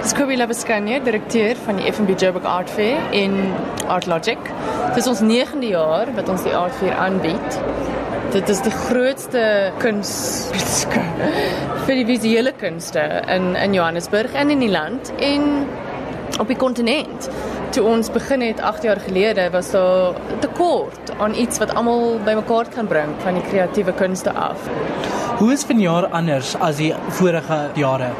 Dis Kobe Labeskanye, direkteur van die FNB Joburg Art Fair in Art Logic. Dit is ons 9de jaar wat ons die Art Fair aanbied. Dit is die grootste kuns vir die visuele kunste in in Johannesburg en in die land en op die kontinent. Toe ons begin het 8 jaar gelede was daar tekort aan iets wat almal bymekaar kan bring van die kreatiewe kunste af. Hoe is vanjaar anders as die vorige jare?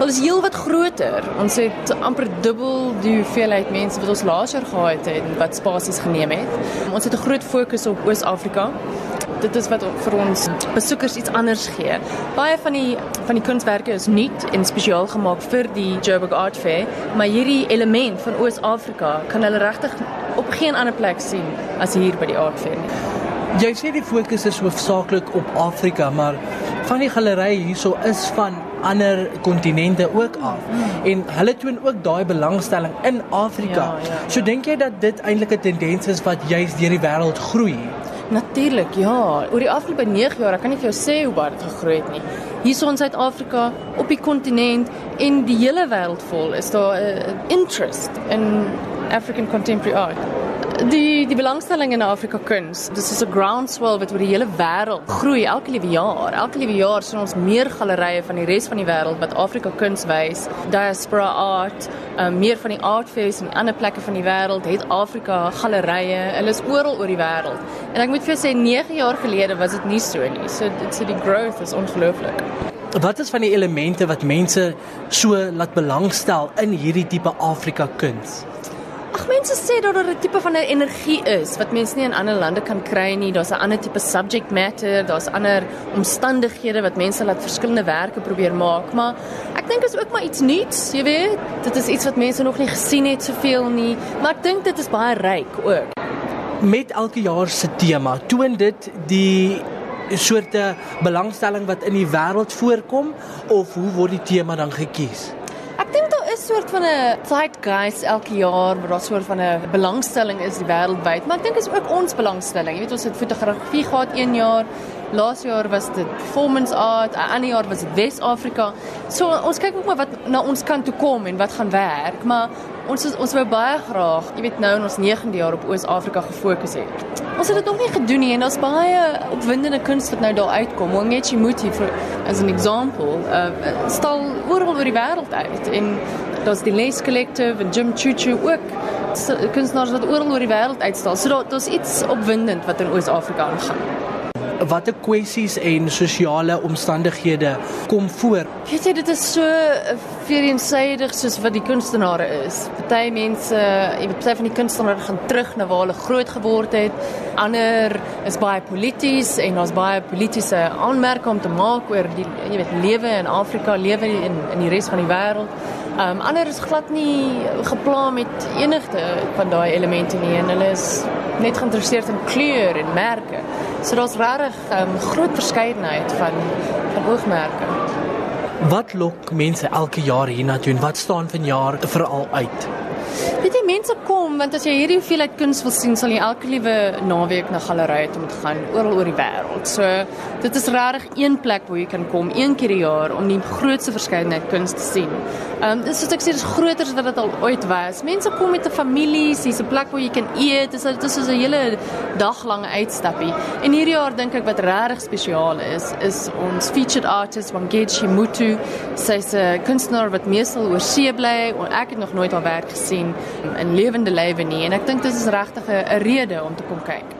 Wel is heel wat groter. Ons het amper dubbel die hoeveelheid mense wat ons laas jaar gehad het en wat spasies geneem het. Ons het 'n groot fokus op Oos-Afrika. Dit is wat vir ons besoekers iets anders gee. Baie van die van die kunswerke is nuut en spesiaal gemaak vir die Joburg Art Fair, maar hierdie element van Oos-Afrika kan hulle regtig op geen ander plek sien as hier by die Art Fair nie. Jy sê die fokus is hoofsaaklik op Afrika, maar van die galery hierso is van ander kontinente ook af. Mm. En hulle toon ook daai belangstelling in Afrika. Ja, ja, ja. So dink jy dat dit eintlik 'n tendens is wat juis deur die wêreld groei? Natuurlik, ja. Oor die afgelope 9 jaar, ek kan nie vir jou sê hoe baie dit gegroei het nie. Hierso in Suid-Afrika, op die kontinent en die hele wêreld vol is daar 'n uh, interest in African contemporary art die die belangstelling in Afrika kuns. Dis is 'n groundswell wat oor die hele wêreld groei elke liewe jaar. Elke liewe jaar sien ons meer gallerye van die res van die wêreld wat Afrika kuns wys. Diaspora art, um, meer van die art fairs in ander plekke van die wêreld het Afrika gallerye. Hulle is oral oor die wêreld. En ek moet vir jou sê 9 jaar gelede was dit nie so nie. So dit so die growth is ongelooflik. Wat is van die elemente wat mense so laat belangstel in hierdie tipe Afrika kuns? Ag mense sê dat daar 'n tipe van 'n energie is wat mense nie in ander lande kan kry nie. Daar's 'n ander tipe subject matter, daar's ander omstandighede wat mense laat verskillende werke probeer maak, maar ek dink is ook maar iets nuuts, jy weet. Dit is iets wat mense nog nie gesien het soveel nie, maar ek dink dit is baie ryk ook. Met elke jaar se tema toon dit die soorte belangstelling wat in die wêreld voorkom of hoe word die tema dan gekies? Is soort van 'n zeitgeist elke jaar waar daar soort van 'n belangstelling is wêreldwyd, maar ek dink is ook ons belangstelling. Jy weet ons het fotografie gehad 1 jaar. Laas jaar was dit performance art, 'n ander jaar was dit Wes-Afrika. So ons kyk ook maar wat na ons kant toe kom en wat gaan werk, maar ons is, ons wou baie graag, jy weet nou in ons 9de jaar op Oos-Afrika gefokus het. Ons het dit nog nie gedoen nie en daar's baie opwindende kuns wat nou daar uitkom. Ongechi Muti vir as 'n voorbeeld, uh stal oral oor die wêreld uit en daar's die Les Collective en Jim Chuchu ook kunstenaars wat oral oor die wêreld uitstal. So daar daar's iets opwindend wat in Oos-Afrika aangaan watter kwessies en sosiale omstandighede kom voor? Weet jy dit is so eh, veelensijdig soos wat die kunstenare is. Party mense, jy weet party van die kunstenare gaan terug na waar hulle groot geword het. Ander is baie polities en daar's baie politieke aanmerke om te maak oor die jy weet lewe in Afrika, lewe in in die res van die wêreld. Um ander is glad nie gepla met enigste van daai elemente nie en hulle is net geïnteresseerd in kleur en merke. So daar's regtig 'n um, groot verskeidenheid van van oogmerke. Wat lok mense elke jaar hiernatoe en wat staan vanjaar veral uit? Weet jy mense kom want as jy hierdie hoeveelheid kuns wil sien, sal jy elke liewe naweek na gallerye toe moet gaan oral oor die wêreld. So dit is regtig een plek waar jy kan kom een keer per jaar om die grootste verskeidenheid kuns te sien. Ehm um, dis soos ek sê, dis groter as wat dit al ooit was. Mense kom met 'n familie, dis 'n plek waar jy kan eet. Dis dit is soos 'n hele daglange uitstappie. En hierdie jaar dink ek wat regtig spesiaal is, is ons featured artist Wangechi Mutu. Sy's 'n kunstenaar wat meestal oor see bly. Ek het nog nooit haar werk gesien in lewende lywe nie en ek dink dit is regtig 'n rede om te kom kyk.